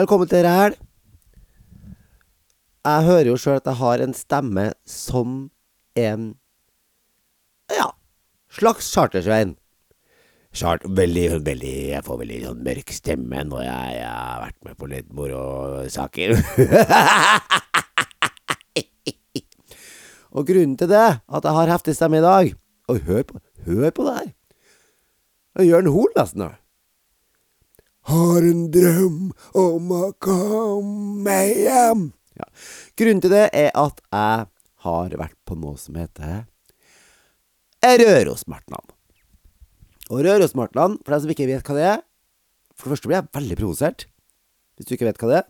Velkommen til Ræl. Jeg hører jo sjøl at jeg har en stemme som en Ja, slags chartersvein. Chart, veldig, veldig Jeg får veldig sånn mørk stemme når jeg, jeg har vært med på litt morosaker. og grunnen til det, at jeg har heftig stemme i dag Og hør på, hør på det her. Er Jørn Hoel nesten. da. Har en drøm om å komme hjem. Ja. Grunnen til det er at jeg har vært på noe som heter Rørosmartnan. Og Rørosmartnan, for deg som ikke vet hva det er For det første blir jeg veldig provosert hvis du ikke vet hva det er.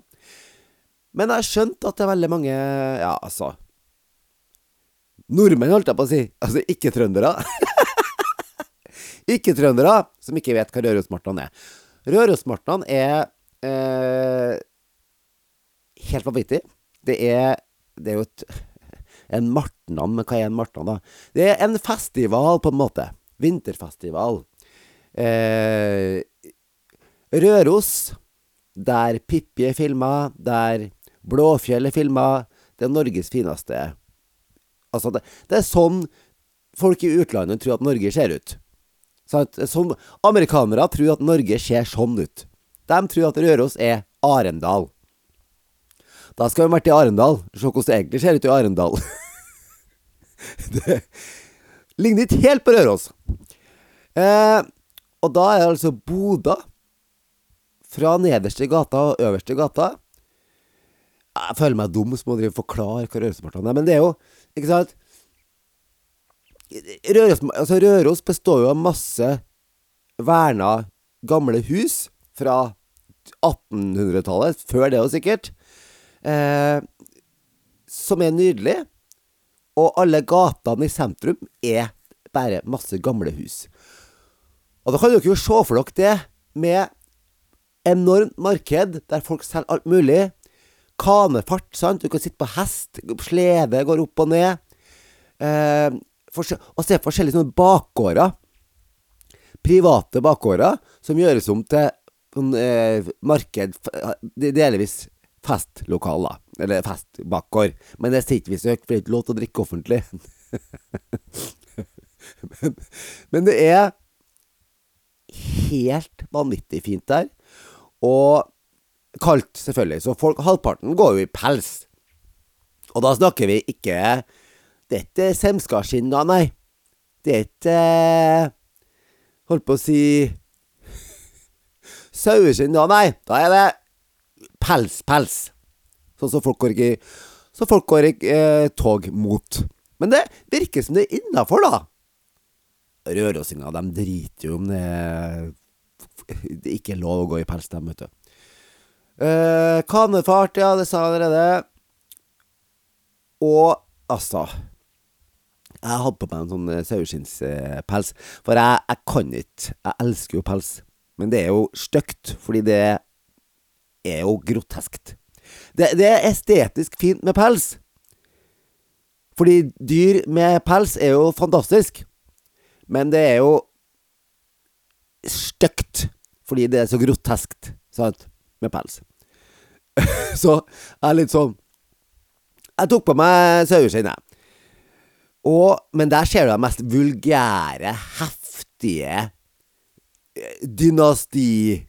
Men jeg har skjønt at det er veldig mange Ja, altså Nordmenn, holdt jeg på å si. Altså ikke trøndere. ikke trøndere som ikke vet hva Rørosmartnan er. Rørosmartnan er eh, helt vanvittig. Det er, det er jo et, en martnan, men hva er en martnan, da? Det er en festival, på en måte. Vinterfestival. Eh, Røros, der Pippi er filma, der Blåfjell er filma. Det er Norges fineste Altså, det, det er sånn folk i utlandet tror at Norge ser ut. Sant? Sånn, amerikanere tror at Norge ser sånn ut. De tror at Røros er Arendal. Da skal vi vært i Arendal. Se hvordan det egentlig ser ut i Arendal. det ligner ikke helt på Røros. Eh, og da er det altså Boda. Fra nederste gata og øverste gata. Jeg føler meg dum som må drive forklare hva Rørosmartnan er, men det er jo Ikke sant? Røros, altså Røros består jo av masse verna gamle hus fra 1800-tallet, før det jo sikkert, eh, som er nydelig. Og alle gatene i sentrum er bare masse gamle hus. Og da kan dere jo se for dere det med enormt marked der folk selger alt mulig. Kanefart, sant. Du kan sitte på hest. Slede går opp og ned. Eh, og se forskjellige sånne bakgårder. Private bakgårder som gjøres om til sånn, eh, marked Delvis festlokaler. Eller festbakgård. Men det sitter vi så høyt, for det er ikke lov til å drikke offentlig. men, men det er helt vanvittig fint der. Og kaldt, selvfølgelig. Så folk, halvparten går jo i pels. Og da snakker vi ikke Det er ikke semskaskinn, da, nei. Det er ikke Holdt på å si Saueskinn, da, nei. Da er det pels, pels. Sånn som folk går i Så folk går i eh, tog mot. Men det virker som det er innafor, da. Rørosinger, de driter jo om det Det er ikke lov å gå i pels, dem, vet du. Eh, kanefart, ja, det sa jeg allerede. Og altså Jeg hadde på meg en sånn eh, saueskinnspels. For jeg, jeg kan ikke Jeg elsker jo pels. Men det er jo stygt, fordi det er jo groteskt. Det, det er estetisk fint med pels. Fordi dyr med pels er jo fantastisk. Men det er jo stygt. Fordi det er så groteskt, sant, med pels. så jeg er litt sånn Jeg tok på meg saueskinn, jeg. Og, men der ser du de mest vulgære, heftige dynasti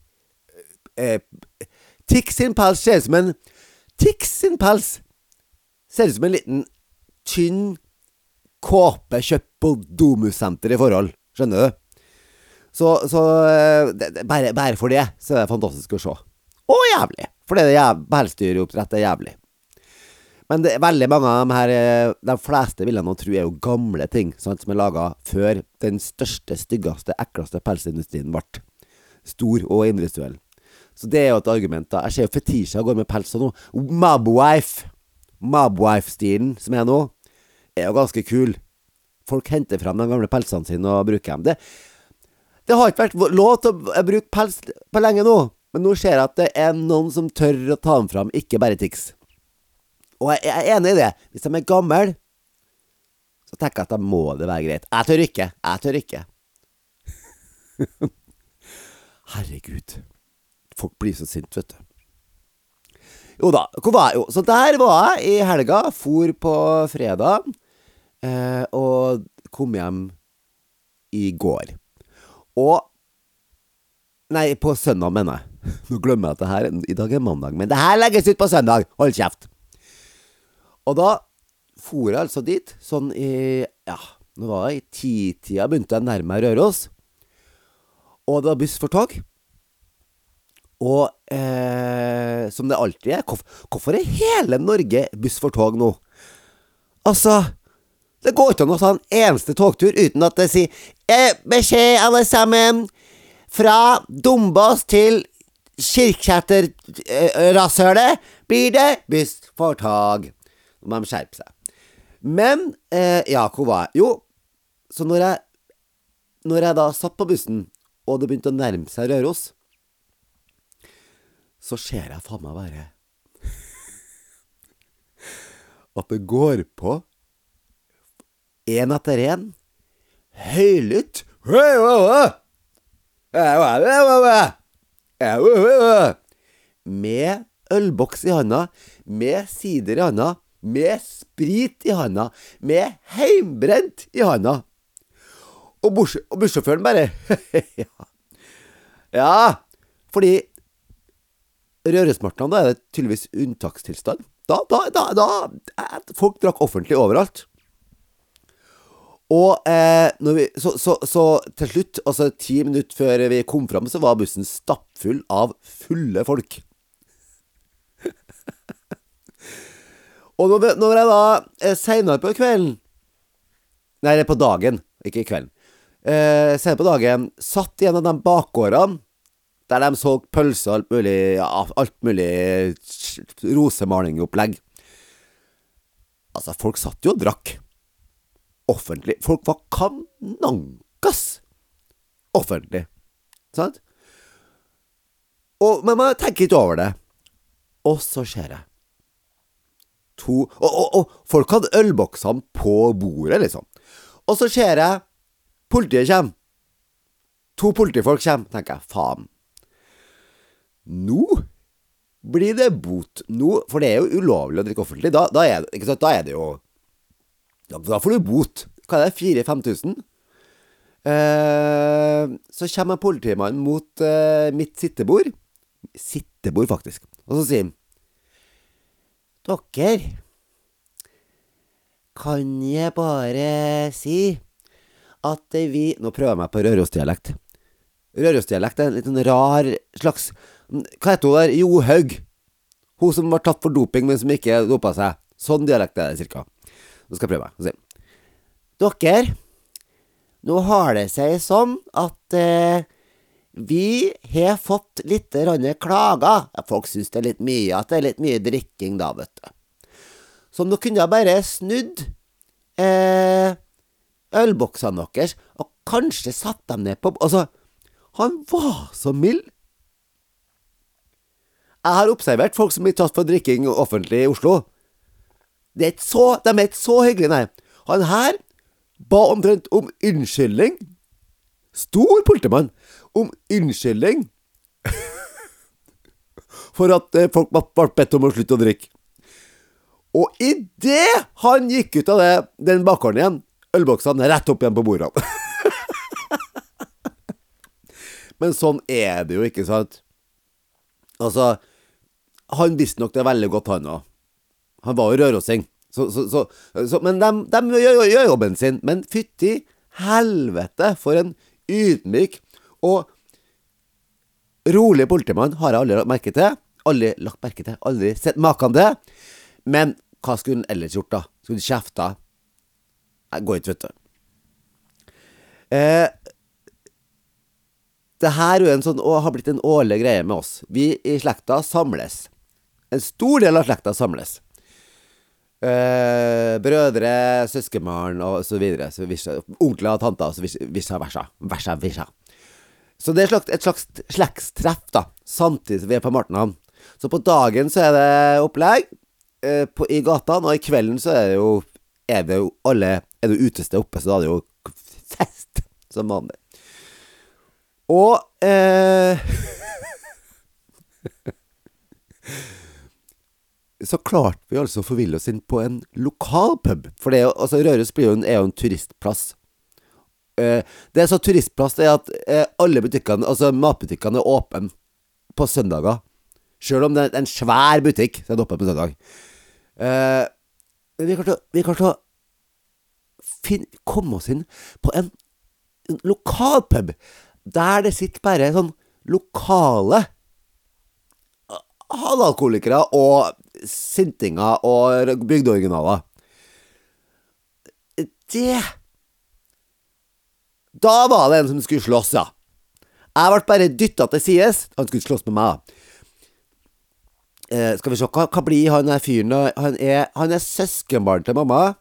eh, Tix sin pels ser ut som en Tix sin pels ser ut som en liten tynn kåpe kjøpt på Domus-senter i forhold. Skjønner du? Så, så det, det, bare, bare, for det så er det fantastisk å se. Og jævlig. For det er pelsdyroppdrett er jævlig. Men det, veldig mange av de her De fleste vil jeg nå tro er jo gamle ting sant, som er laga før den største, styggeste, ekleste pelsindustrien ble stor og industriell. Så det er jo et argument. da Jeg ser jo Fetisha går med pels og noe. Mabwife. Mabwife-stilen som er nå, er jo ganske kul. Folk henter fram de gamle pelsene sine og bruker dem. Det, det har ikke vært lov til å bruke pels på lenge nå, men nå ser jeg at det er noen som tør å ta dem fram, ikke bare Tix. Og jeg er enig i det. Hvis de er gamle, så tenker jeg at da må det være greit. Jeg tør ikke. Jeg tør ikke. Herregud. Folk blir så sinte, vet du. Jo da, hvor var jeg? Jo, så der var jeg i helga. For på fredag. Eh, og kom hjem i går. Og Nei, på søndag, mener jeg. Nå glemmer jeg at det her i dag er mandag. Men det her legges ut på søndag! Hold kjeft! Og da for jeg altså dit, sånn i Ja, nå var det i titida begynte jeg nærme meg Røros. Og det var buss for tog. Og eh, som det alltid er, hvorfor er hele Norge buss for tog nå? Altså Det går ikke an å ta en eneste togtur uten at det sier eh, Beskjed, alle sammen! Fra Dombås til Kirkseter-rasshølet blir det buss for tog. Nå må de skjerpe seg. Men eh, Ja, hvor var jeg? Jo, så når jeg Når jeg da satt på bussen, og det begynte å nærme seg Røros, så ser jeg faen meg bare At det går på én etter én høylytt med ølboks i handa, med sider i handa, med sprit i handa, med heimbrent i handa. Og, buss, og bussjåføren bare ja. ja, fordi Rørosmartnan, da er det tydeligvis unntakstilstand. Da, da, da, da Folk drakk offentlig overalt. Og eh, vi, så, så, så, til slutt, altså ti minutter før vi kom fram, så var bussen stappfull av fulle folk. Og når, jeg da eh, seinere på kvelden Nei, på dagen, ikke i kvelden. Eh, Senere på dagen satt i en av de bakgårdene der de solgte pølser og alt mulig, ja, alt mulig rosemalingopplegg. Altså, folk satt jo og drakk. Offentlig. Folk var kanankas offentlig. Sant? Og, men man tenker ikke over det. Og så ser jeg to Og, og, og folk hadde ølboksene på bordet, liksom. Og så ser jeg politiet kommer. To politifolk kommer. tenker jeg, faen. Nå blir det bot. Nå, for det er jo ulovlig å drikke offentlig. Da, da, er, det, da er det jo da, da, får du bot. Hva er det? 4000-5000? Eh, så kommer politimannen mot eh, mitt sittebord. Sittebord, faktisk. Og så sier han Dere, kan jeg bare si at vi Nå prøver jeg meg på rørosdialekt. Rørosdialekt er en litt sånn rar slags Hva heter hun der? Johaug. Hun som var tatt for doping, men som ikke dopa seg. Sånn dialekt er det cirka. Nå skal jeg prøve meg. Dere, nå har det seg sånn at eh, vi har fått litt klager. Folk syns det er litt mye, at det er litt mye drikking da, vet du. Så nå kunne jeg bare snudd eh, ølboksene deres, og kanskje satt dem ned på Altså, han var så mild. Jeg har observert folk som blir tatt for drikking offentlig i Oslo. Det er ikke så, de er ikke så hyggelige, nei. Han her ba omtrent om unnskyldning. Stor politimann. Om unnskyldning for at eh, folk ble bedt om å slutte å drikke. Og idet han gikk ut av det, den bakgården igjen, ølboksene rett opp igjen på bordene. Men sånn er det jo, ikke sant? Altså, han visste nok det veldig godt, han òg. Han var jo rørosing. Så, så, så, men de, de gjør, gjør, jobben sin. Men fytti helvete, for en ydmyk og rolig politimann har jeg aldri lagt merke til. Aldri lagt merke til, aldri sett maken til. Men hva skulle han ellers gjort, da? Skulle han kjefta? Jeg går ikke, vet du. Eh, det her er en sånn, har blitt en årlig greie med oss. Vi i slekta samles. En stor del av slekta samles. Eh, brødre, søskenbarn og så videre. Onkler og tanter og så visja versa. Versa, visja. Så det er et slags slektstreff, da, samtidig som vi er på Martenhamn. Så på dagen så er det opplegg eh, på, i gatene, og i kvelden så er det jo Er det jo alle Er det utested oppe, så da er det jo fest som vanlig. Og eh, så klarte vi altså å forville oss inn på en lokal pub. For det altså Røros er jo en turistplass. Eh, det er så turistplass det er at eh, alle butikkene, altså matbutikkene, er åpne på søndager. Selv om det er en svær butikk, så er den åpen på søndag. Eh, men vi klarte å- vi å finne, komme oss inn på en, lokalpub der det sitter bare sånn lokale halalkolikere og sintinger og bygdeoriginaler. Det Da var det en som skulle slåss, ja. Jeg ble bare dytta til sides. Han skulle slåss med meg. Eh, skal vi se, hva, hva blir han der fyren? Han er, han er søskenbarn til mamma.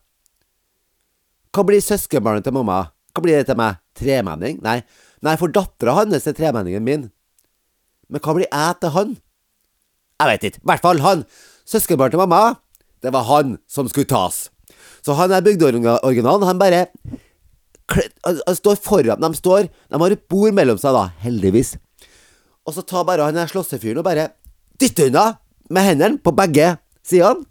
Hva blir søskenbarnet til mamma? Hva blir det til meg? Tremenning? Nei, Nei for dattera hans er tremenningen min. Men hva blir jeg til han? Jeg vet ikke. I hvert fall han. Søskenbarn til mamma. Det var han som skulle tas. Så han er bygdeoriginalen. Han bare står foran De står De har et bord mellom seg, da. Heldigvis. Og så tar bare han der slåssefyren og bare dytter unna med hendene på begge sidene.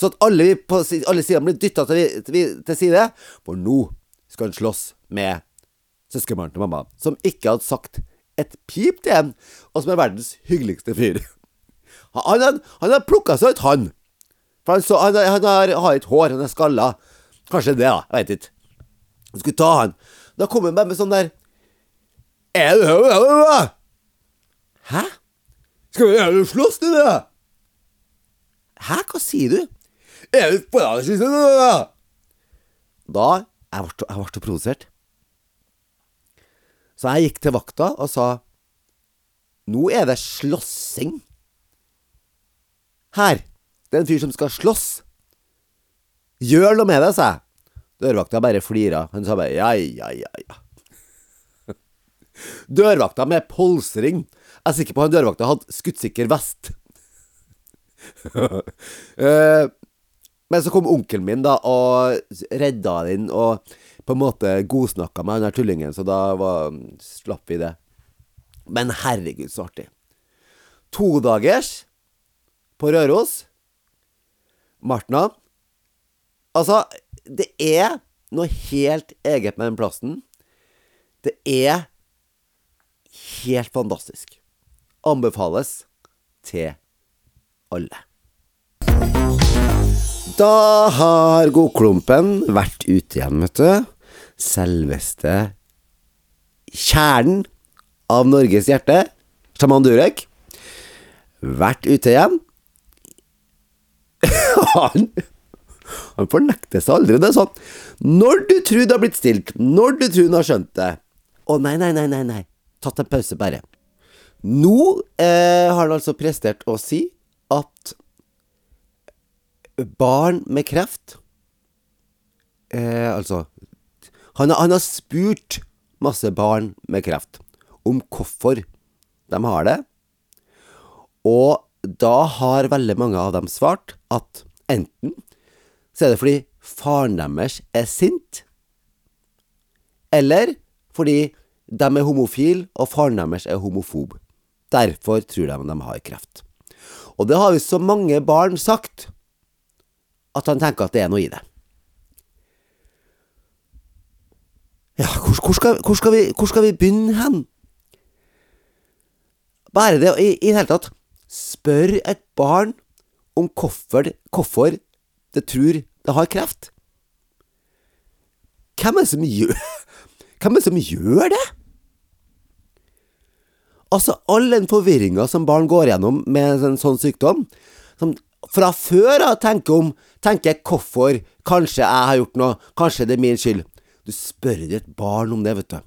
Så at alle, på, alle sidene blir dytta til, til side. For nå skal han slåss med søskenbarnet til mamma, som ikke hadde sagt et pip til ham, og som er verdens hyggeligste fyr. Han, han, han har plukka seg ut, han. For han, så, han, han har, har et hår, han er skalla. Kanskje det, da. Jeg veit ikke. Han skulle ta han. Da kom han bare med sånn der Er er er Hæ? Skal vi gjøre slåss, du, da? Hæ, hva sier du? Er du meg? Da jeg ble, jeg ble provosert. Så jeg gikk til vakta og sa Nå er det slåssing. Her. Det er en fyr som skal slåss. Gjør noe med det, sa jeg. Dørvakta bare flira. Han sa bare ja, ja, ja, ja. Dørvakta med polsring. Jeg er sikker på han dørvakta hadde skuddsikker vest. Eh, Men så kom onkelen min da og redda den og på en måte godsnakka med han der tullingen, så da var, slapp vi det. Men herregud, så artig. Todagers på Røros. Martna. Altså, det er noe helt eget med den plassen. Det er helt fantastisk. Anbefales til alle. Da har Godklumpen vært ute igjen, vet du. Selveste kjernen av Norges hjerte, sjaman Durek. Vært ute igjen. han han fornekter seg aldri. Det er sånn Når du tror det har blitt stilt, når du tror han har skjønt det Å, nei, nei, nei, nei, nei. Tatt en pause, bare. Nå eh, har han altså prestert å si at barn med kreft eh, Altså han, han har spurt masse barn med kreft om hvorfor de har det. Og da har veldig mange av dem svart at enten så er det fordi faren deres er sint, eller fordi de er homofile og faren deres er homofob. Derfor tror de de har kreft. Og det har jo så mange barn sagt at han tenker at det er noe i det. Ja, hvor, hvor, skal, hvor, skal, vi, hvor skal vi begynne hen? Bare det i, i det hele tatt spørre et barn om hvorfor, hvorfor det tror har kreft. Hvem er det som gjør Hvem er det som gjør det? Altså, all den forvirringa som barn går gjennom med en sånn sykdom som Fra før av tenker om Tenker hvorfor Kanskje jeg har gjort noe, kanskje det er min skyld. Du spør et barn om det, vet du.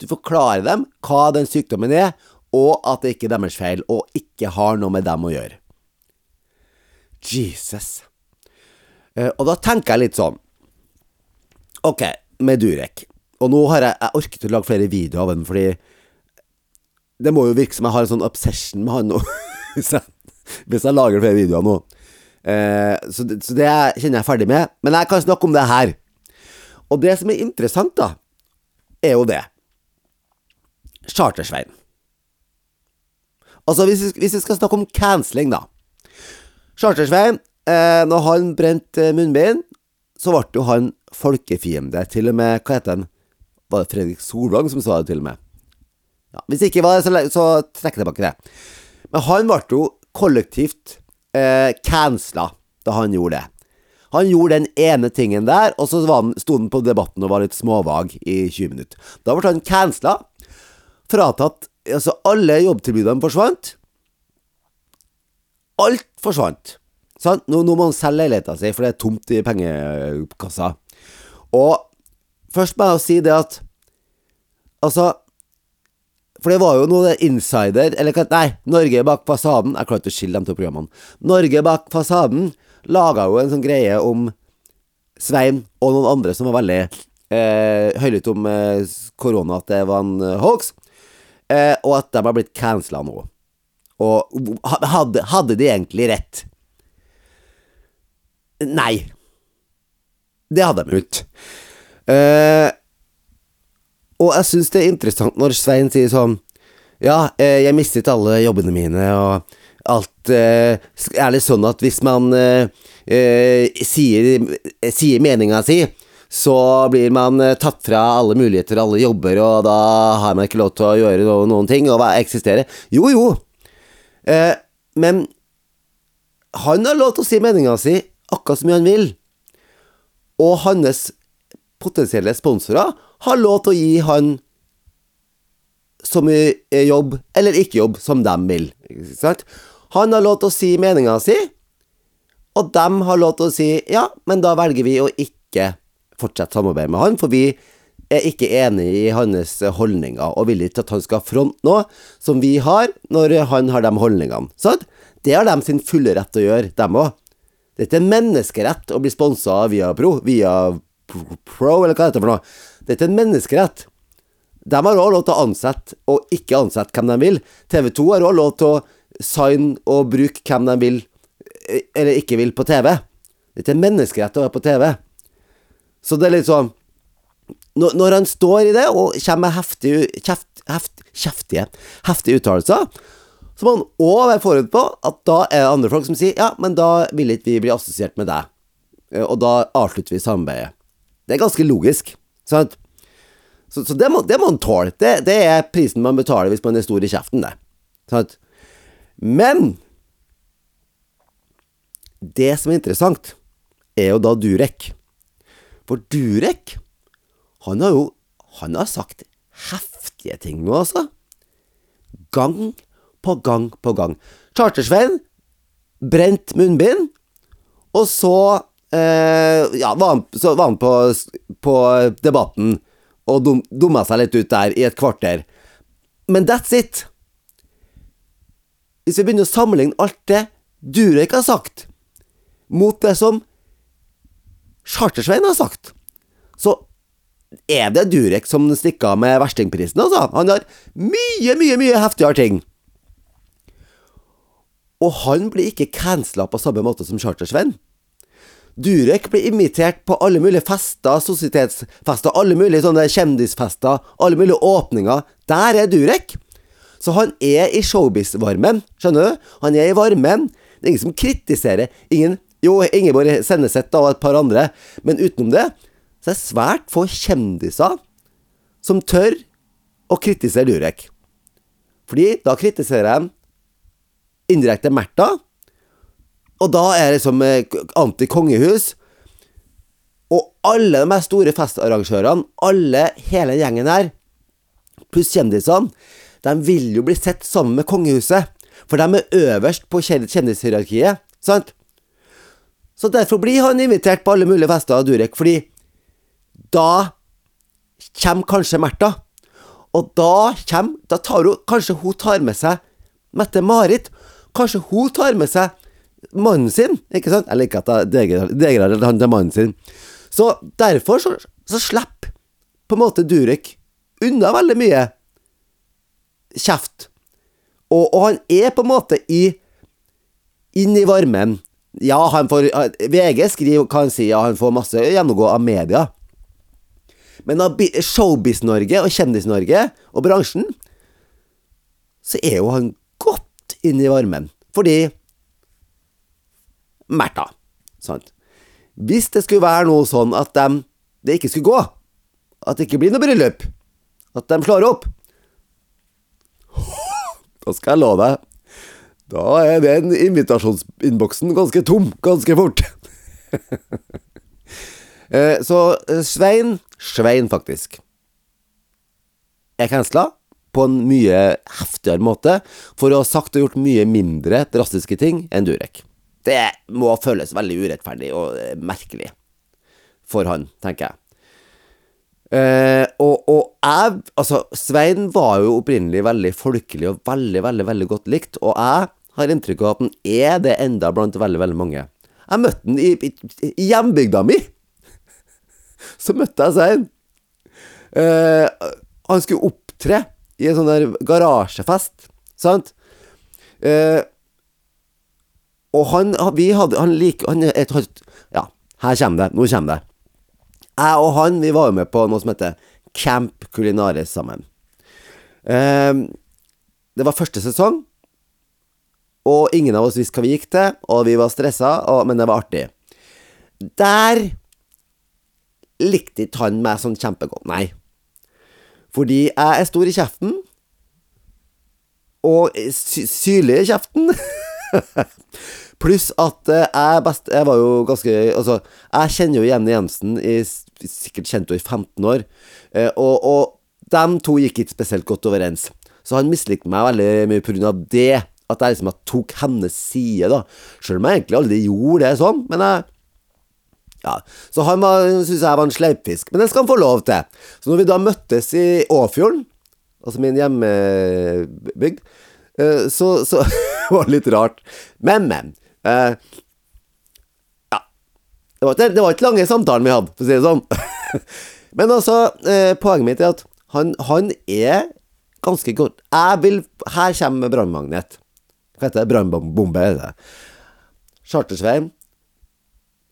Du forklarer dem hva den sykdommen er, og at det ikke er deres feil, og ikke har noe med dem å gjøre. Jesus. Eh, og da tenker jeg litt sånn Ok, med Durek. Og nå har jeg Jeg orket å lage flere videoer av den, fordi det må jo virke som jeg har en sånn obsession med han nå. hvis, jeg, hvis jeg lager flere videoer nå. Eh, så, det, så det kjenner jeg ferdig med. Men jeg kan snakke om det her. Og det som er interessant, da, er jo det. Chartersveien. Altså, hvis vi, hvis vi skal snakke om cancelling, da. Charter-Svein, eh, når han brente munnbind, så ble jo han folkefiende. Til og med, hva heter han? Var det Fredrik Solvang som sa det, til og med? Ja, hvis ikke var det, så, så trekk tilbake det. Men han ble jo kollektivt eh, cancela da han gjorde det. Han gjorde den ene tingen der, og så han, sto han på debatten og var litt småvag i 20 minutter. Da ble han cancela. Fratatt Altså, alle jobbtilbudene forsvant. Alt forsvant. Sånn? Nå, nå, må han selge leiligheta si, for det er tomt i pengekassa. Og først må jeg si det at Altså For det var jo noe insider Eller nei, Norge bak fasaden Jeg klarer ikke å skille de to programmene. Norge bak fasaden laga jo en sånn greie om Svein og noen andre som var veldig eh, høylytte om eh, korona, at det var en eh, hoax, eh, og at de har blitt cancela nå. Og hadde, hadde de egentlig rett? Nei. Det hadde de ikke. Uh, og jeg syns det er interessant når Svein sier sånn Ja, uh, jeg mistet alle jobbene mine, og alt uh, Er det sånn at hvis man sier, sier meninga si, så blir man tatt fra alle muligheter, alle jobber, og da har man ikke lov til å gjøre noen, noen ting og eksistere? Jo, jo. men han har lov til å si meninga si akkurat så mye han vil. Og hans potensielle sponsorer har lov til å gi han så mye jobb, eller ikke jobb, som de vil. Han har lov til å si meninga si, og de har lov til å si ja, men da velger vi å ikke fortsette samarbeidet med han, for vi er ikke enig i hans holdninger, og vil ikke at han skal fronte noe som vi har, når han har de holdningene. Sant? Det har de sin fulle rett til å gjøre, dem òg. Det er en menneskerett å bli sponsa via Pro, via Pro, eller hva det heter for noe. Det er en menneskerett. De har òg lov til å ansette og ikke ansette hvem de vil. TV 2 har òg lov til å signe og bruke hvem de vil eller ikke vil på TV. Det er en menneskerett å være på TV. Så det er litt sånn når han står i det og kommer med heftige, kjeft, heft, kjeftige, heftige uttalelser, så må han òg være forberedt på at da er det andre folk som sier ja, men da vil ikke vi bli assosiert med deg. Eh, og da avslutter vi samarbeidet. Det er ganske logisk. Sant? Så, så det, må, det må han tåle. Det, det, er prisen man betaler hvis man er stor i kjeften, det. Sant? Men det som er interessant, er jo da Durek. For Durek, han har jo Han har sagt heftige ting nå, altså. Gang på gang på gang. Chartersveien brent munnbind, og så, eh, ja, var han, så var han på, på debatten og dum, dumma seg litt ut der i et kvarter. Men that's it. Hvis vi begynner å sammenligne alt det Durek har sagt, mot det som Chartersveien har sagt, så er det Durek som stikker av med verstingprisen, altså. Han har mye, mye, mye heftigere ting. Og han blir ikke cancela på samme måte som Charter-Sven. Durek blir invitert på alle mulige fester, sosietetsfester, alle mulige sånne kjendisfester, alle mulige åpninger. Der er Durek! Så han er i showbiz-varmen, skjønner du? Han er i varmen. Det er ingen som kritiserer. Ingen Jo, Ingeborg Senneset og et par andre, men utenom det, så er det svært få kjendiser som tør å kritisere Durek. Fordi da kritiserer de indirekte Märtha. Og da er det liksom eh, anti-kongehus. Og alle de store festarrangørene, alle, hele gjengen her, pluss kjendisene, de vil jo bli sett sammen med kongehuset. For de er øverst på kjendishierarkiet, sant? Så derfor blir han invitert på alle mulige fester av Durek, fordi da kommer kanskje Märtha. Og da kommer Da tar hun Kanskje hun tar med seg Mette-Marit. Kanskje hun tar med seg mannen sin, ikke sant? Jeg liker at jeg degraderer han til mannen sin. Så derfor så, så slipper på en måte Durek unna veldig mye kjeft. Og, og, han er på en måte i inn i varmen. Ja, han får VG skriver hva han sier, ja, han får masse gjennomgå av media. Men av Showbiz-Norge og Kjendis-Norge og bransjen, så er jo han inn i varmen. Fordi Märtha. Sant? Hvis det skulle være noe sånn at de, det ikke skulle gå, at det ikke blir noe bryllup, at de slår opp Da skal jeg love deg, da er den invitasjonsinnboksen ganske tom ganske fort. Eh, så eh, Svein, Svein faktisk, er cancela på en mye heftigere måte for å ha sagt og gjort mye mindre drastiske ting enn Durek. Det må føles veldig urettferdig og eh, merkelig for han, tenker jeg. Eh, og, og, jeg Altså, Svein var jo opprinnelig veldig folkelig og veldig, veldig veldig godt likt. Og jeg har inntrykk av at han er det enda blant veldig, veldig mange. Jeg møtte han i, i, i hjembygda mi! Så møtte jeg Svein. Eh, han skulle opptre i en sånn der garasjefest, sant? Eh, og han Vi hadde Han liker han, Ja, her kommer det. Nå kommer det. Jeg og han vi var jo med på noe som heter Camp Culinaris sammen. Eh, det var første sesong, og ingen av oss visste hva vi gikk til, og vi var stressa, men det var artig. Der likte ikke han meg sånn kjempegodt, nei. Fordi jeg er stor i kjeften, og sy syrlig i kjeften. Pluss at eh, jeg, best, jeg var jo ganske Altså, jeg kjenner jo Jenny Jensen i sikkert kjent henne i 15 år, eh, og, og de to gikk ikke spesielt godt overens. Så han mislikte meg veldig mye pga. det. At jeg liksom tok hennes side, da. Sjøl om jeg egentlig aldri gjorde det sånn. Men jeg ja, Så han syntes jeg var en sleipfisk. Men det skal han få lov til. Så når vi da møttes i Åfjorden, altså min hjemmebygd, så, så, det var det litt rart. Men, men. Eh, ja. Det var, ikke, det var ikke lange samtalen vi hadde, for å si det sånn. Men altså, eh, poenget mitt er at han, han er ganske godt Jeg vil Her kommer brannmagnet. Hva heter det? Brannbombe, er det. Chartersveien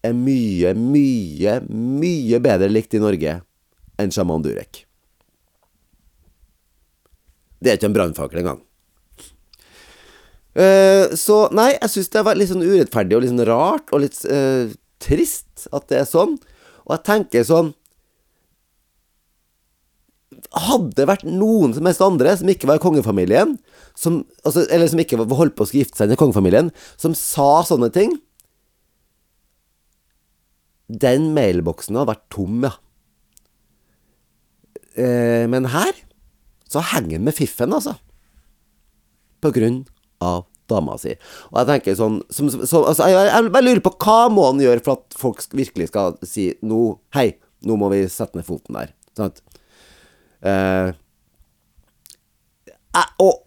er mye, mye, mye bedre likt i Norge enn sjaman Durek. Det er ikke en brannfakkel engang. Uh, så nei, jeg syns det var litt sånn urettferdig og litt sånn rart og litt uh, trist at det er sånn. Og jeg tenker sånn Hadde det vært noen som helst andre som ikke var i kongefamilien, som, altså, eller som ikke holdt på å gifte seg i kongefamilien, som sa sånne ting Den mailboksen hadde vært tom, ja. Uh, men her så henger den med fiffen, altså. På grunn av dama si. Og jeg tenker sånn som, som, altså, jeg, jeg, jeg, lurer på hva må han gjøre for at folk virkelig skal si nå Hei, nå må vi sette ned foten der. Sant? Eh, og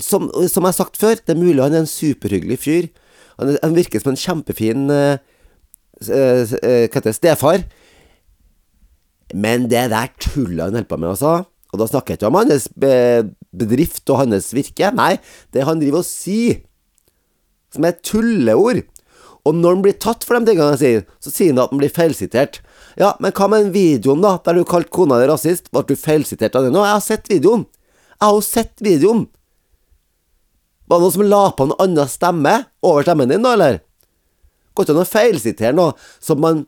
som, som, jeg har sagt før, det er mulig han er en superhyggelig fyr. Han, han virker som en kjempefin uh, Hva heter det stefar. Men det der tullet han holder på med, altså Og da snakker jeg ikke om hans bedrift og hans virke. Nei, det han driver og sier, som er tulleord. Og når han blir tatt for de tingene han sier, så sier han at han blir feilsitert. Ja, men hva med den videoen, da, der du kalte kona di rasist? Ble du feilsitert av det nå? Jeg har sett videoen. Jeg har jo sett videoen. Var det noen som la på en annen stemme over stemmen din, da, eller? Går ikke an å feilsitere noe som man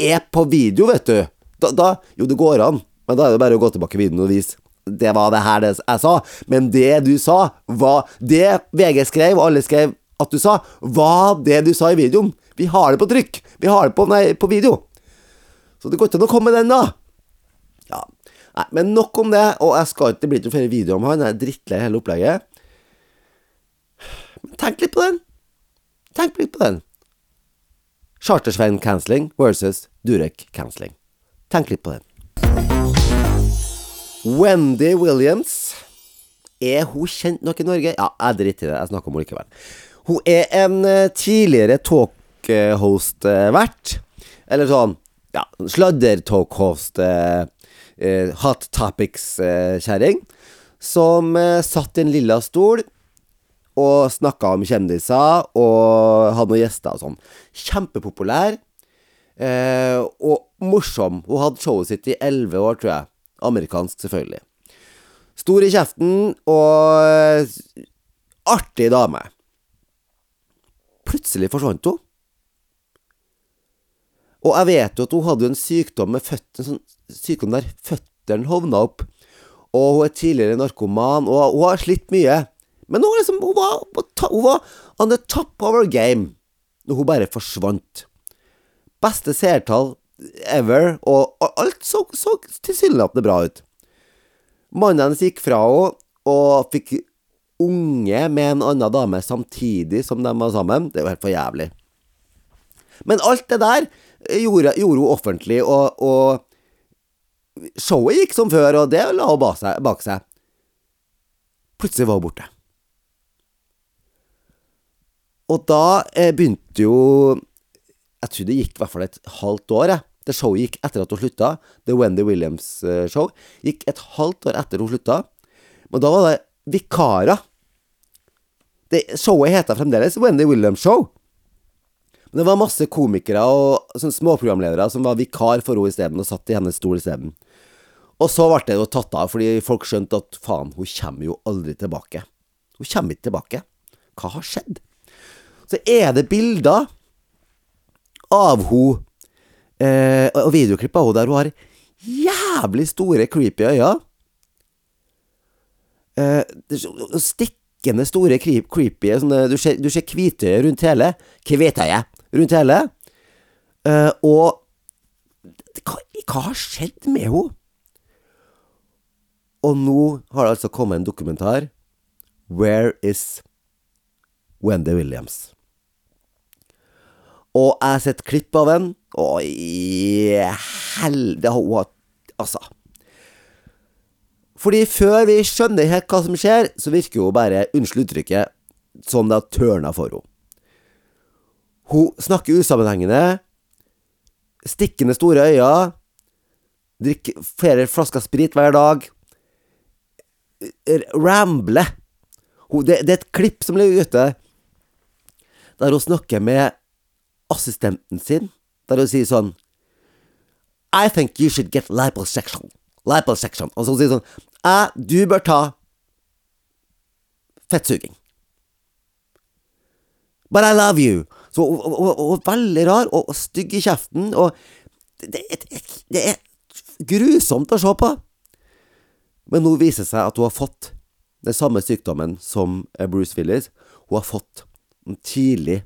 er på video, vet du. Da, da Jo, det går an, men da er det bare å gå tilbake i videoen og vise det var det her det jeg sa. Men det du sa, var Det VG skrev, og alle skrev at du sa, var det du sa i videoen. Vi har det på trykk. Vi har det på, nei, på video. Så det går ikke an å komme med den, da. Ja. Nei, men nok om det. Og jeg skal ikke, det blir ikke flere videoer om han. Jeg er drittlei hele opplegget. Men tenk litt på den. Tenk litt på den. Chartersveien cancelling versus Durek cancelling. Tenk litt på det. Wendy Williams. Er hun kjent nok i Norge? Ja, jeg driter i det. Jeg snakker om henne likevel. Hun er en uh, tidligere talkhost-vert. Eller sånn ja, sladder-talkhost, uh, uh, hot topics-kjerring. som satt i en lilla stol og snakka om kjendiser og hadde noen gjester og sånn. Kjempepopulær. og morsom. Hun hadde showet sitt i elleve år, tror jeg. Amerikansk, selvfølgelig. Stor i kjeften og artig dame. plutselig forsvant hun. Og jeg vet jo at hun hadde en sykdom med føttene, sånn sykdom der føttene hovna opp. Og hun er tidligere narkoman, og hun har slitt mye. Men hun, liksom, hun, var, hun var on the top of her game når hun bare forsvant. Beste seertall ever, og alt så, så tilsynelatende bra ut. Mannen hennes gikk fra henne og fikk unge med en annen dame samtidig som de var sammen. Det er jo helt for jævlig. Men alt det der gjorde, gjorde hun offentlig, og, og, showet gikk som før, og det la hun. Bak seg. Plutselig var hun borte. Og da eh, begynte jo Jeg tror det gikk i hvert fall et halvt år, jeg. Det showet gikk etter at hun slutta. The Wendy Williams eh. Gikk et halvt år etter hun slutta. Men da var det vikarer. Det, showet heter fremdeles Wendy Williams Show. Men det var masse komikere og sånn småprogramledere som var vikar for henne isteden, og satt i hennes stol isteden. Og så ble det jo tatt av, fordi folk skjønte at faen, hun kommer jo aldri tilbake. Hun kommer ikke tilbake. Hva har skjedd? Så er det bilder av hun eh, og videoklipp av henne der hun har jævlig store, creepy øyne. Eh, stikkende store, creepy sånne, Du ser, du ser hvitøyet rundt hele. Hvitøyet rundt hele. Eh, og hva, hva har skjedd med henne? Og nå har det altså kommet en dokumentar. Where is Wendy Williams? Og jeg har sett klipp av den, og i helde Altså. Fordi før vi skjønner helt hva som skjer, så virker hun bare, unnskyld uttrykket, som det har tørna for henne. Hun snakker usammenhengende, stikkende store øyne, drikker flere flasker sprit hver dag, rambler. Det, det er et klipp som ligger ute, der hun snakker med assistenten sin, der hun sier sånn I think you should get liposuction. Liposuction. Og så sier hun sånn Æ, Du bør ta fettsuging. But I love you. Så, og, og, og, veldig rar, og, og stygg i kjeften, og det, det, det, er grusomt å se på. Men nå viser det seg at hun har fått den samme sykdommen som Bruce Willis. Hun har fått en tidlig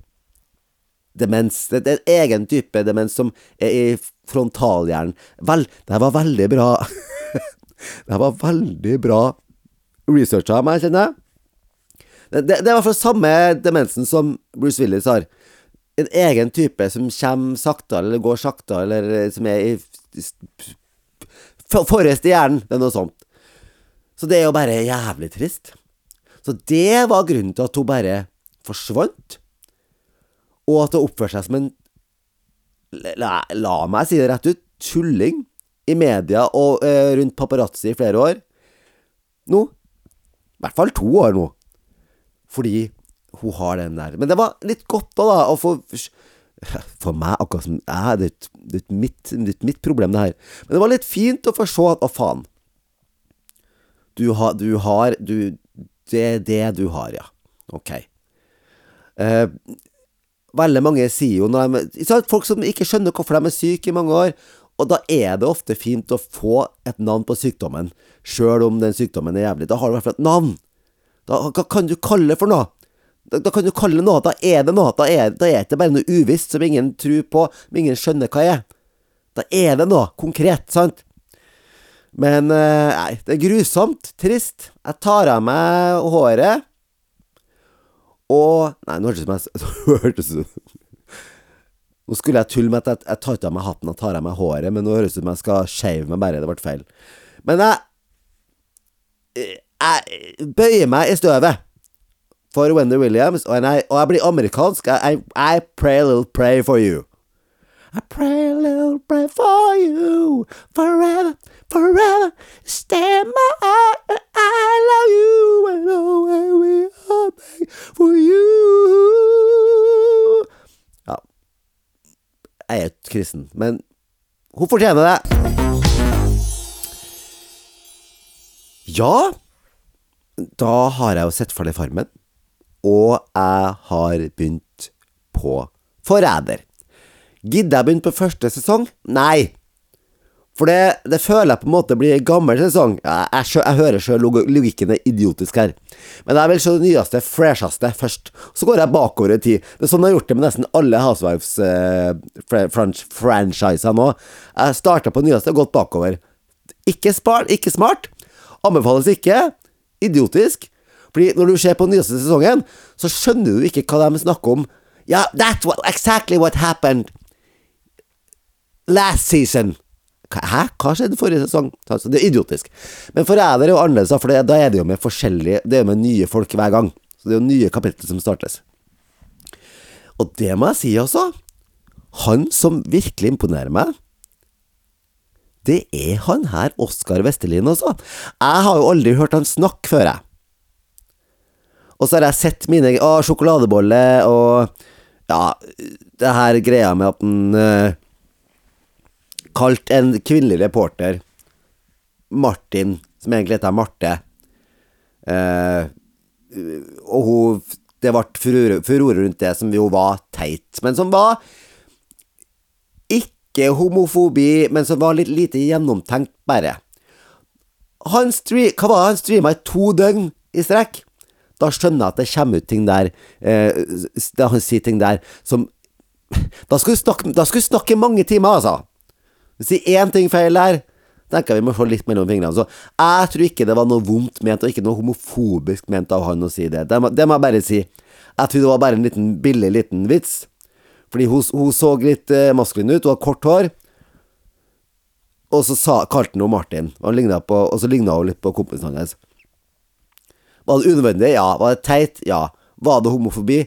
demens. Det er en egen type demens som er i frontalhjernen. Vel, det her var veldig bra Det her var veldig bra researcha av meg, kjenner jeg. Det, det, er i hvert fall samme demensen som Bruce Willis har. En egen type som kommer saktere, eller går saktere, eller som er i forrest i hjernen. Det noe sånt. Så det er jo bare jævlig trist. Så det var grunnen til at hun bare forsvant og at det oppfører seg som en la, la, meg si det rett ut tulling i media og eh, rundt paparazzi i flere år. Nå. I hvert fall to år nå. Fordi hun har den der. Men det var litt godt da, da å få For meg, akkurat som jeg, det, det, er mitt, det er mitt problem, det her. Men det var litt fint å få se at Å, faen. Du ha, du har du, Det er det du har, ja. Ok. Eh, Veldig mange sier jo når de, Folk som ikke skjønner hvorfor de er syke i mange år. Og da er det ofte fint å få et navn på sykdommen, sjøl om den sykdommen er jævlig. Da har du i hvert fall et navn. Da, hva kan du kalle det for noe? Da, da, kan du kalle det noe. Da er det noe. Da er, da er det bare noe uvisst som ingen tror på, som ingen skjønner hva er. Da er det noe konkret, sant? Men eh, nei, det er grusomt. Trist. Jeg tar av meg håret. Og Nei, nå hørtes det ut som jeg Nå skulle jeg tulle med at jeg, jeg tar av meg hatten og tar av meg håret, men nå høres det ut som jeg skal shave meg bare. Det ble feil. Men jeg Jeg bøyer meg i støvet for Wendy Williams, og jeg, og jeg blir amerikansk. I, I pray a little pray for you. I pray a little pray for you forever, forever. Stand my heart, I love you and always we are for you. Ja. Jeg er kristen, men hun fortjener det. Ja, da har jeg jo sett ferdig Farmen, og jeg har begynt på Forræder. Gidder jeg begynne på første sesong? Nei. For det, det føler jeg på en måte blir en gammel sesong. Jeg, jeg, jeg hører sjøl logikken er idiotisk her. Men jeg vil se det nyeste, fresheste først. Så går jeg bakover i tid. Det er sånn jeg har gjort det med nesten alle Housewives-franchiser nå. Jeg starta på nyeste og gått bakover. Ikke, spart, ikke smart. Anbefales ikke. Idiotisk. Fordi når du ser på nyeste sesongen, så skjønner du ikke hva de snakker om. Ja, that's what, exactly what happened last season. Hæ? Hva skjedde forrige sesong? Altså, det er idiotisk. Men Forræder er jo annerledes, for da er det jo med forskjellige Det er jo med nye folk hver gang. Så det er jo nye kapitler som startes. Og det må jeg si, altså. Han som virkelig imponerer meg, det er han her, Oskar Vestelin, også. Jeg har jo aldri hørt han snakke før, jeg. Og så har jeg sett mine Å, sjokoladebolle og Ja, det her greia med at han eh, Kalt en kvinnelig reporter Martin, som egentlig heter Marte. Eh, og hun Det ble furore rundt det som jo var teit, men som var ikke homofobi, men som var litt lite gjennomtenkt, bare. Han stream, Hva var han streama i to døgn i strekk? Da skjønner jeg at det kommer ut ting der eh, Da han sier ting der som Da skulle du snakke, snakke i mange timer, altså. Si én ting feil der, tenker vi må få litt mellom fingrene. Så jeg tror ikke det var noe vondt ment, og ikke noe homofobisk ment av han å si det. Det må, det må jeg bare si. Jeg tror det var bare en liten billig liten vits. Fordi hun, hun så litt eh, maskulin ut, hun har kort hår. Og så sa, kalte han henne Martin, og, han på, og så ligna hun litt på kompisen hans. Var det unødvendig? Ja. Var det teit? Ja. Var det homofobi?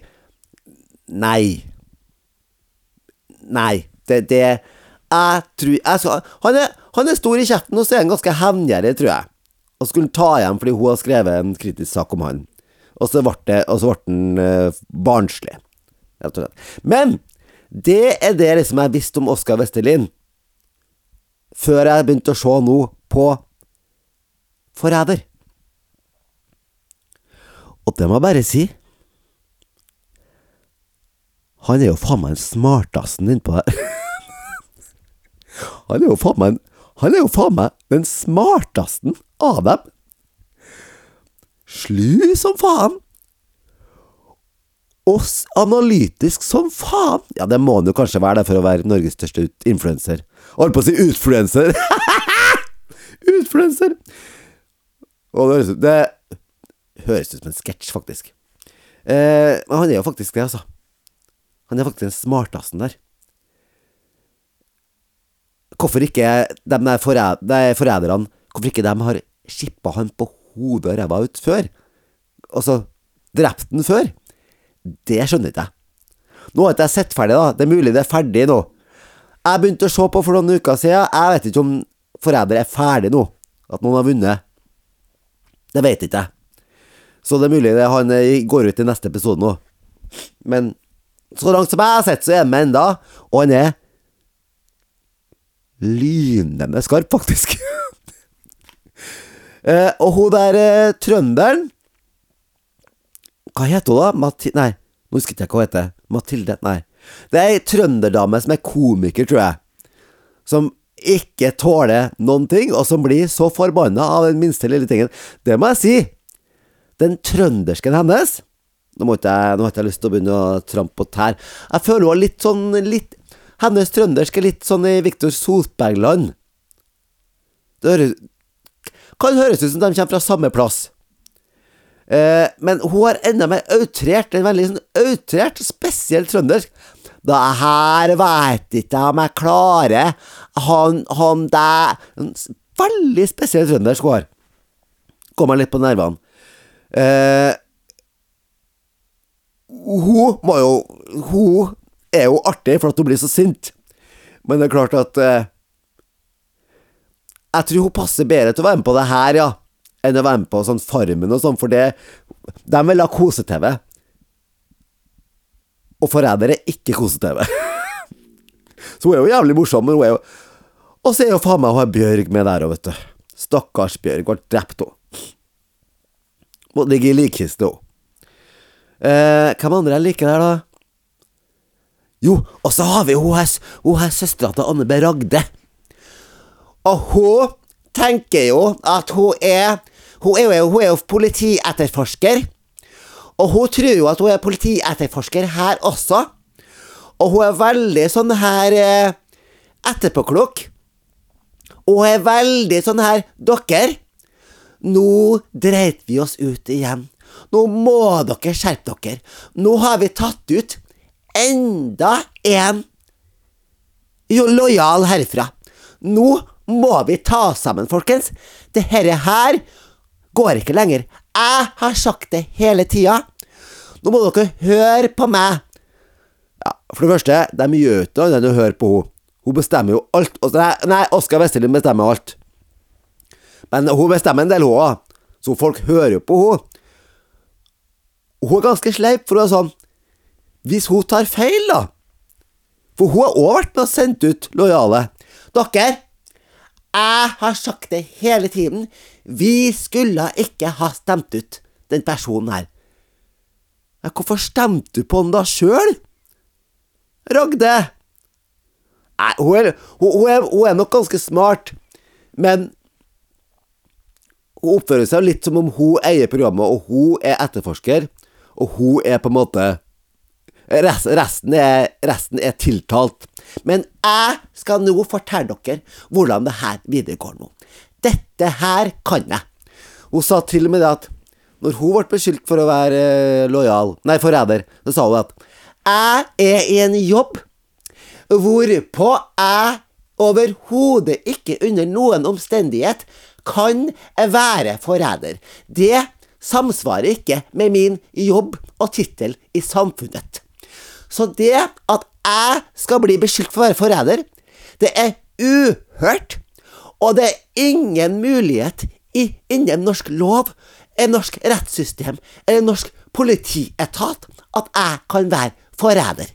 Nei. Nei. Det, det Jeg tror jeg skal, han, er, han er stor i kjeften, og så er han ganske hevngjerrig, tror jeg. Og skulle ta igjen fordi hun har skrevet en kritisk sak om han. Og så ble, han eh, barnslig. Men det er det liksom jeg visste om Oskar Westerlin før jeg begynte å se nå på Forræder. Og det må jeg bare si Han er jo faen meg den smartasten innpå der. Han er jo faen meg Han er jo faen meg den smartasten av dem. Slu som faen. Og analytisk som faen. Ja, det må han jo kanskje være det for å være Norges største influenser. Holdt på å si utfluenser. utfluenser. Og det høres ut Det høres ut som en sketsj, faktisk. Eh, men han er jo faktisk det, altså. Han er faktisk den smartasten der. Hvorfor ikke de der forræderne Hvorfor ikke de har skippa han på hodet og ræva ut før? Altså drept han før? Det skjønner ikke jeg. Nå har ikke jeg sett ferdig, da. Det er mulig det er ferdig nå. Jeg begynte å se på for noen uker siden. Jeg vet ikke om Forræder er ferdig nå. At noen har vunnet. Det vet ikke jeg. Så det er mulig det han eh, går ut i neste episode nå. Men så langt som jeg har sett, så er han med enda, og han er lynende skarp, faktisk. eh, og hun der eh, trønderen Hva heter hun, da? Mati nei, nå husker jeg ikke hva hun heter. Mathilde? Nei. Det er ei trønderdame som er komiker, tror jeg. Som ikke tåler noen ting, og som blir så forbanna av den minste lille tingen. Det må jeg si. Den trøndersken hennes Nå jeg, nå har ikke jeg lyst til å begynne å trampe på tær. Jeg føler hun har litt sånn litt, Hennes trøndersk er litt sånn i Viktor Solbergland. Det høres Kan høres ut som de kommer fra samme plass. Eh, men hun har enda mer outrert, en veldig sånn outrert, spesiell trøndersk. Det her veit ikke jeg om jeg klarer. Han, han der Veldig spesiell trøndersk hun har. Går meg litt på nervene. Eh, hun må jo Hun er jo artig for at hun blir så sint. Men det er klart at eh, Jeg tror hun passer bedre til å være med på det her, ja, enn å være med på sånn Farmen og sånn, for det De vil ha kose-TV. Og Forræder er ikke kose-TV. så hun er jo jævlig morsom, men hun er jo Og så er jo faen meg hun har Bjørg med der òg, vet du. Stakkars Bjørg ble drept, hun. Må ligge i likkiste, hun. Eh, hvem andre jeg liker der, da? Jo, og så har vi hun her, her søstera til Anne B. Ragde. Og hun tenker jo at hun er Hun er jo, hun er jo politietterforsker. Og hun tror jo at hun er politietterforsker her også. Og hun er veldig sånn her eh, etterpåklok. Og hun er veldig sånn her Dere, nå dreit vi oss ut igjen. Nå må dere skjerpe dere. Nå har vi tatt ut enda en lojal herfra. Nå må vi ta oss sammen, folkens. Dette her går ikke lenger. Jeg har sagt det hele tida. Nå må dere høre på meg. Ja, For det første, de gjør ikke noe annet enn å høre på henne. Hun bestemmer jo alt. Nei, Oskar Westerlin bestemmer alt. Men hun bestemmer en del, hun òg. Så folk hører jo på henne. Hun er ganske sleip, for hun er sånn. Hvis hun tar feil, da For hun har òg vært med og sendt ut lojale. Dere, jeg har sagt det hele tiden. Vi skulle ikke ha stemt ut den personen her. Ja, hvorfor stemte du på han da sjøl? Ragde? Nei, hun er, hun, hun, er, hun er nok ganske smart, men hun oppfører seg litt som om hun eier programmet, og hun er etterforsker, og hun er på en måte Resten er, resten er tiltalt. Men jeg skal nå fortelle dere hvordan det her videregår nå. Dette her kan jeg. Hun sa til og med det at når hun ble beskyldt for å være eh, lojal, nei, forræder, så sa hun at jeg er i en jobb hvorpå jeg overhodet ikke under noen omstendighet kan være forræder. Det samsvarer ikke med min jobb og tittel i samfunnet. Så det at jeg skal bli beskyldt for å være forræder, det er uhørt. Og det er ingen mulighet i, innen norsk lov, en norsk rettssystem eller norsk politietat at jeg kan være forræder.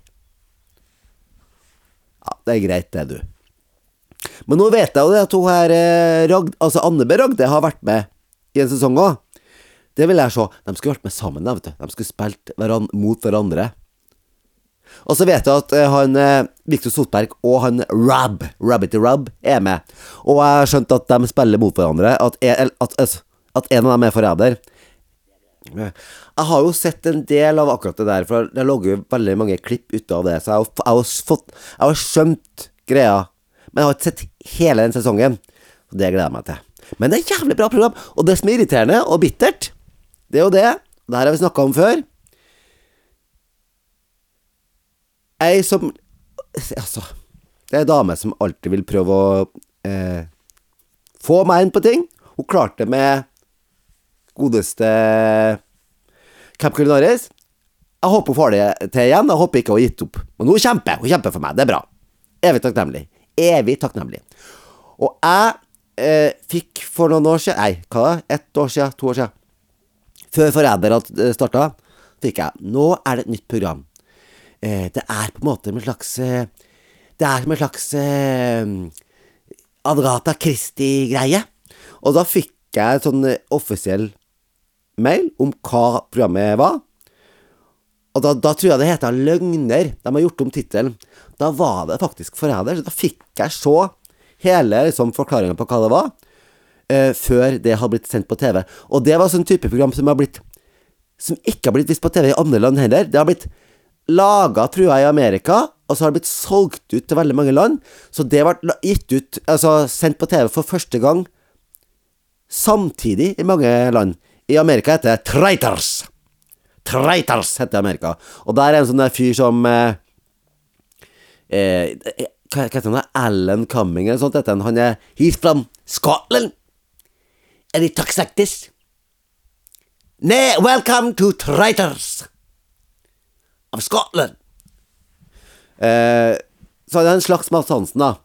Ja, det er greit, det, du. Men nå vet jeg jo at hun her eh, Ragd, altså Anne B. Ragde har vært med i en sesong òg. Det vil jeg se. De skulle vært med sammen, vet du. De skulle spilt hverandre, mot hverandre. Og så vet jeg at eh, han eh, Victor Sotberg og han Rab, Rabbity Rab, er med. Og jeg har skjønt at de spiller mot hverandre. At, en, at, at en av dem er forræder. Jeg har jo sett en del av akkurat det der, for det logger jo veldig mange klipp ut av det. Så jeg har, jeg har, fått, jeg har skjønt greia. Men jeg har ikke sett hele den sesongen. Og det gleder jeg meg til. Men det er et jævlig bra program. Og det som er irriterende og bittert, det er jo det. Det her har vi snakka om før. Ei som Altså, det er ei dame som alltid vil prøve å eh, få meg inn på ting. Hun klarte det med godeste Camp Culinaris. Jeg håper hun får det til igjen. Jeg håper ikke hun har gitt opp. Men hun kjemper. Hun kjemper for meg. Det er bra. Evig takknemlig. Evig takknemlig. Og jeg eh, fikk for noen år siden Nei, hva da? Ett år siden? To år siden? Før Forræder starta, fikk jeg Nå er det et nytt program. Eh, det er på en måte en slags eh, Det er som en slags eh, Adrata Christie-greie. Og da fikk jeg en sånn offisiell mail om hva programmet var. Og da, da tror jeg det heter Løgner. De har gjort om tittelen. Da var det faktisk Forræder. Da fikk jeg se hele liksom, forklaringa på hva det var, eh, før det hadde blitt sendt på TV. Og det var sånn type program som har blitt Som ikke har blitt vist på TV i andre land heller. Det har blitt laga, tror jeg, i Amerika, og så har det blitt solgt ut til veldig mange land. Så det ble gitt ut, altså sendt på TV for første gang samtidig i mange land. I Amerika heter det Traitors. Traitors heter det Amerika. Og der er en sånn der fyr som eh, eh, Hva heter han? Alan Cumming eller sånt. Han er He's from Scotland. And he talks like this. Nei, welcome to Traitors of Scotland. Eh, så hadde jeg en slags Mads Hansen, da.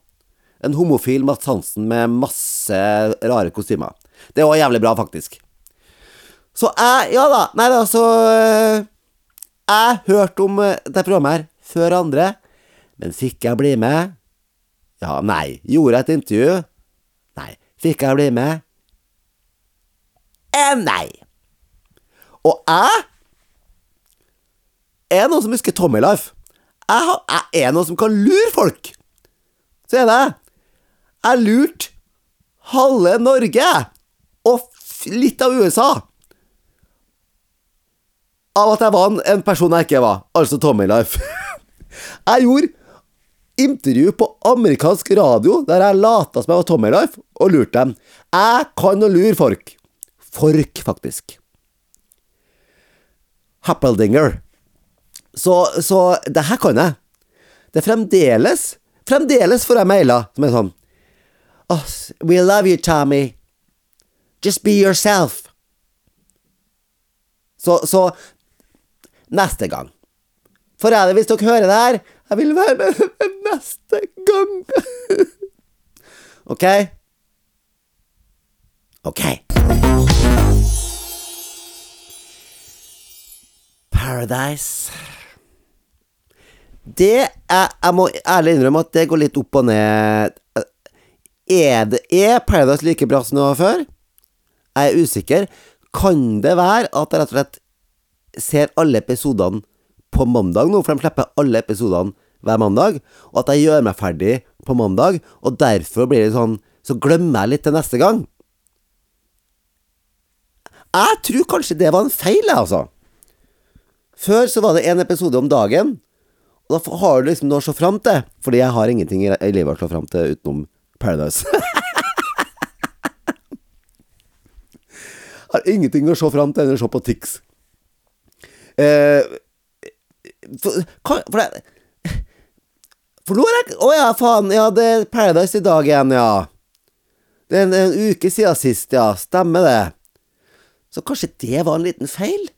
En homofil Mads Hansen med masse rare kostymer. Det var jævlig bra, faktisk. Så jeg Ja da. Nei da, så eh, Jeg hørte om eh, det programmet her før andre, men fikk jeg bli med? Ja, nei. Gjorde jeg et intervju? Nei. Fikk jeg bli med? Eh, nei. Og jeg er noen som husker Tommy Life. jeg, har, jeg er noen som kan lure folk. Så er det Jeg lurte halve Norge og litt av USA av at jeg var en person jeg ikke var, altså Tommy Life. jeg gjorde intervju på amerikansk radio der jeg lata som jeg var Tommy Life, og lurte dem. Jeg kan å lure folk. Folk, faktisk. Happeldinger. Så, så det her kan jeg. Det er fremdeles Fremdeles får jeg mailer som er sånn oh, We love you, Tommy. Just be yourself. Så, så neste gang. For jeg det hvis dere hører det her. Jeg vil være med neste gang. OK? OK. Paradise Det er Jeg må ærlig innrømme at det går litt opp og ned. Er, det, er Paradise like bra som det var før? Jeg er usikker. Kan det være at jeg rett og slett ser alle episodene på mandag nå, for de slipper alle episodene hver mandag, og at jeg gjør meg ferdig på mandag, og derfor blir det sånn Så glemmer jeg litt til neste gang. Jeg tror kanskje det var en feil, jeg, altså. Før så var det én episode om dagen, og da har du liksom noe å se fram til, fordi jeg har ingenting i livet å slå fram til utenom Paradise. har ingenting å se fram til enn å se på Tix. Eh, for, for, det, for nå er jeg Å ja, faen. Ja, det er Paradise i dag igjen, ja. Det er en, en uke siden sist, ja. Stemmer det. Så kanskje det var en liten feil?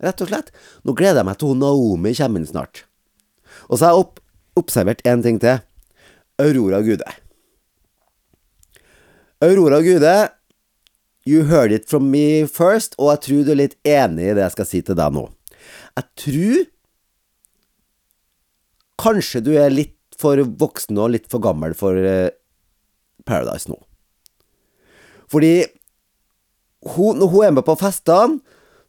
Rett og slett. Nå gleder jeg meg til Naomi kommer inn snart. Og så har jeg opp, observert én ting til. Aurora Gude. Aurora Gude You heard it from me first, og jeg tror du er litt enig i det jeg skal si til deg nå. Jeg tror kanskje du er litt for voksen og litt for gammel for uh, Paradise nå. Fordi hun, når hun er med på festene,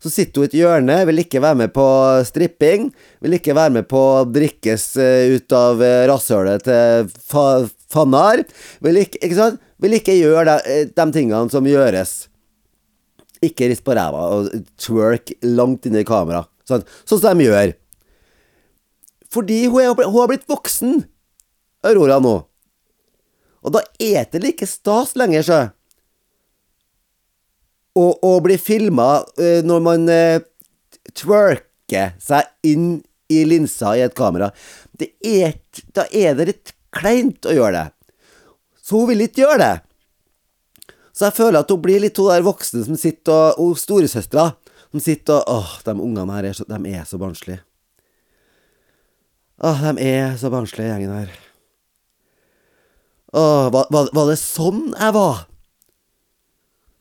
så sitter hun i et hjørne, vil ikke være med på stripping, vil ikke være med på å drikkes uh, ut av uh, rasshølet til fa fannar, vil ikke, ikke sant? vil ikke gjøre de, de tingene som gjøres. Ikke rist på ræva og twerk langt inn i kamera. Sånn, som de gjør. Fordi hun, hun har blitt voksen, Aurora, nå. Og da er det ikke stas lenger, sjø. Å bli filma uh, når man uh, twerker seg inn i linsa i et kamera. Er, da er det litt kleint å gjøre det. Så hun vil ikke gjøre det. Så jeg føler at hun blir litt hun der voksne som sitter og, og storesøstera som sitter og Åh, de ungene her er så, de så barnslige. Åh, de er så barnslige, gjengen her. Åh, var, var, var, det sånn jeg var?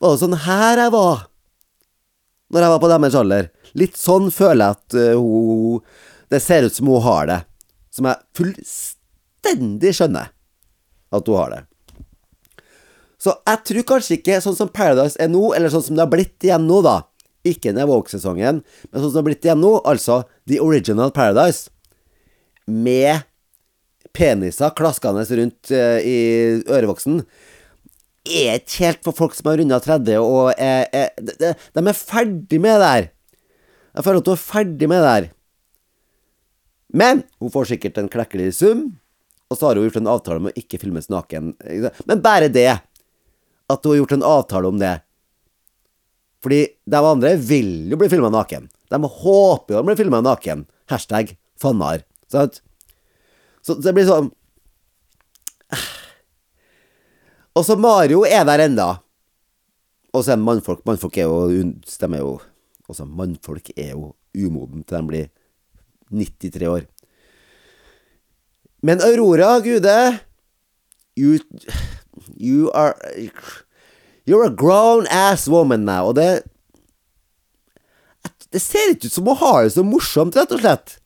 Var det sånn her jeg var? Når jeg var på deres alder? Litt sånn føler jeg at uh, hun Det ser ut som hun har det. Som jeg fullstendig skjønner at hun har det. Så jeg tror kanskje ikke sånn som Paradise er nå, eller sånn som det har blitt igjen nå, da. Ikke den Woke-sesongen, men sånn som det har blitt igjen nå, altså The Original Paradise. Med peniser klaskende rundt uh, i ørevoksen. Er ikke helt for folk som har runda 30 og er, er, de, de, er ferdig med det her. Jeg føler at hun er ferdig med det her. Men hun får sikkert en klekkelig sum, og så har hun gjort en avtale om å ikke filmes naken. Men bare det at hun har gjort en avtale om det. Fordi de andre vil jo bli filma naken. De håper jo de blir filma naken. Hashtag fannar. Sant? Så det blir sånn Og så Mario er der enda. Og så er mannfolk Mannfolk er jo Stemmer jo Altså, mannfolk er jo umoden til de blir 93 år. Men Aurora, gude You You are You're a grown ass woman now. Og det Det ser ikke ut som hun har det så morsomt, rett og slett.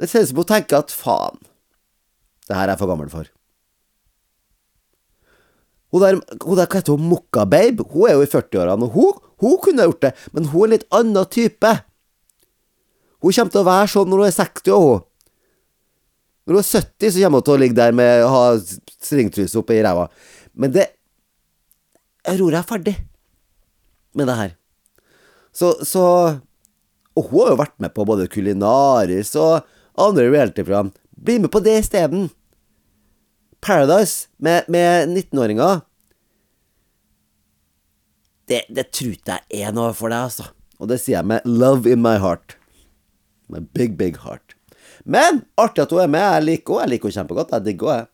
Det ser ut som hun tenker at faen, det her er jeg for gammel for. Hun der, hun der hva heter hun, Mokka Babe? Hun er jo i 40-årene, og hun, hun kunne gjort det, men hun er en litt annen type. Hun kommer til å være sånn når hun er 60 år, hun. Når hun er 70, så kommer hun til å ligge der med å ha stringtruse oppi ræva. Men det jeg er ferdig med det her. Så, så Og hun har jo vært med på både Kulinaris og andre reality-program. Bli med på det isteden. Paradise med, med 19-åringer. Det, det tror jeg er noe for deg, altså. Og det sier jeg med love in my heart. My big, big heart. Men artig at hun er med. Jeg liker henne. Jeg liker henne kjempegodt. Jeg digger henne.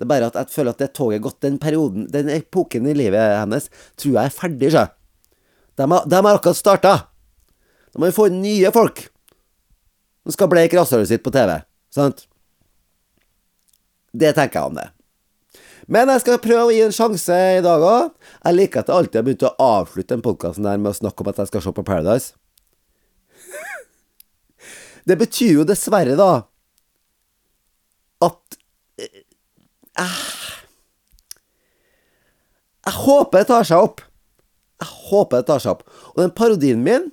Det er bare at jeg føler at det toget er gått. Den perioden, den epoken i livet hennes, tror jeg er ferdig, sjø. De har, de akkurat starta. Da må vi få nye folk som skal bleike rasshølet sitt på TV. Sant? Det tenker jeg om det. Men jeg skal prøve å gi en sjanse i dag òg. Jeg liker at jeg alltid har begynt å avslutte den podkasten der med å snakke om at jeg skal se på Paradise. det betyr jo dessverre, da, at eh, Jeg håper det tar seg opp. Jeg håper det tar seg opp. Og den parodien min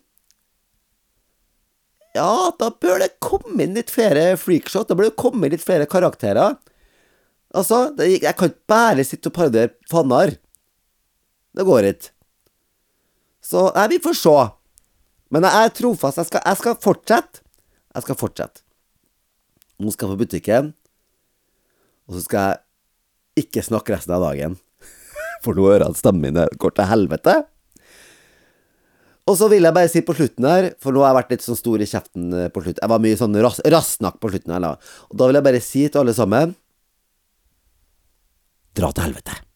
Ja, da bør det komme inn litt flere freakshot. Da bør det komme inn litt flere karakterer. Altså, det, jeg kan ikke bare sitte og parodiere Fannar. Det går ikke. Så nei, vi får se. Men jeg er trofast. Jeg skal, jeg skal fortsette. Jeg skal fortsette. Nå skal jeg på butikken, og så skal jeg ikke snakke resten av dagen. For nå hører jeg at stemmen min går til helvete. Og så vil jeg bare si på slutten her, for nå har jeg vært litt sånn stor i kjeften eh, på slutten Jeg var mye sånn ras rassnakk på slutten her, da. Og da vil jeg bare si til alle sammen Dra til helvete.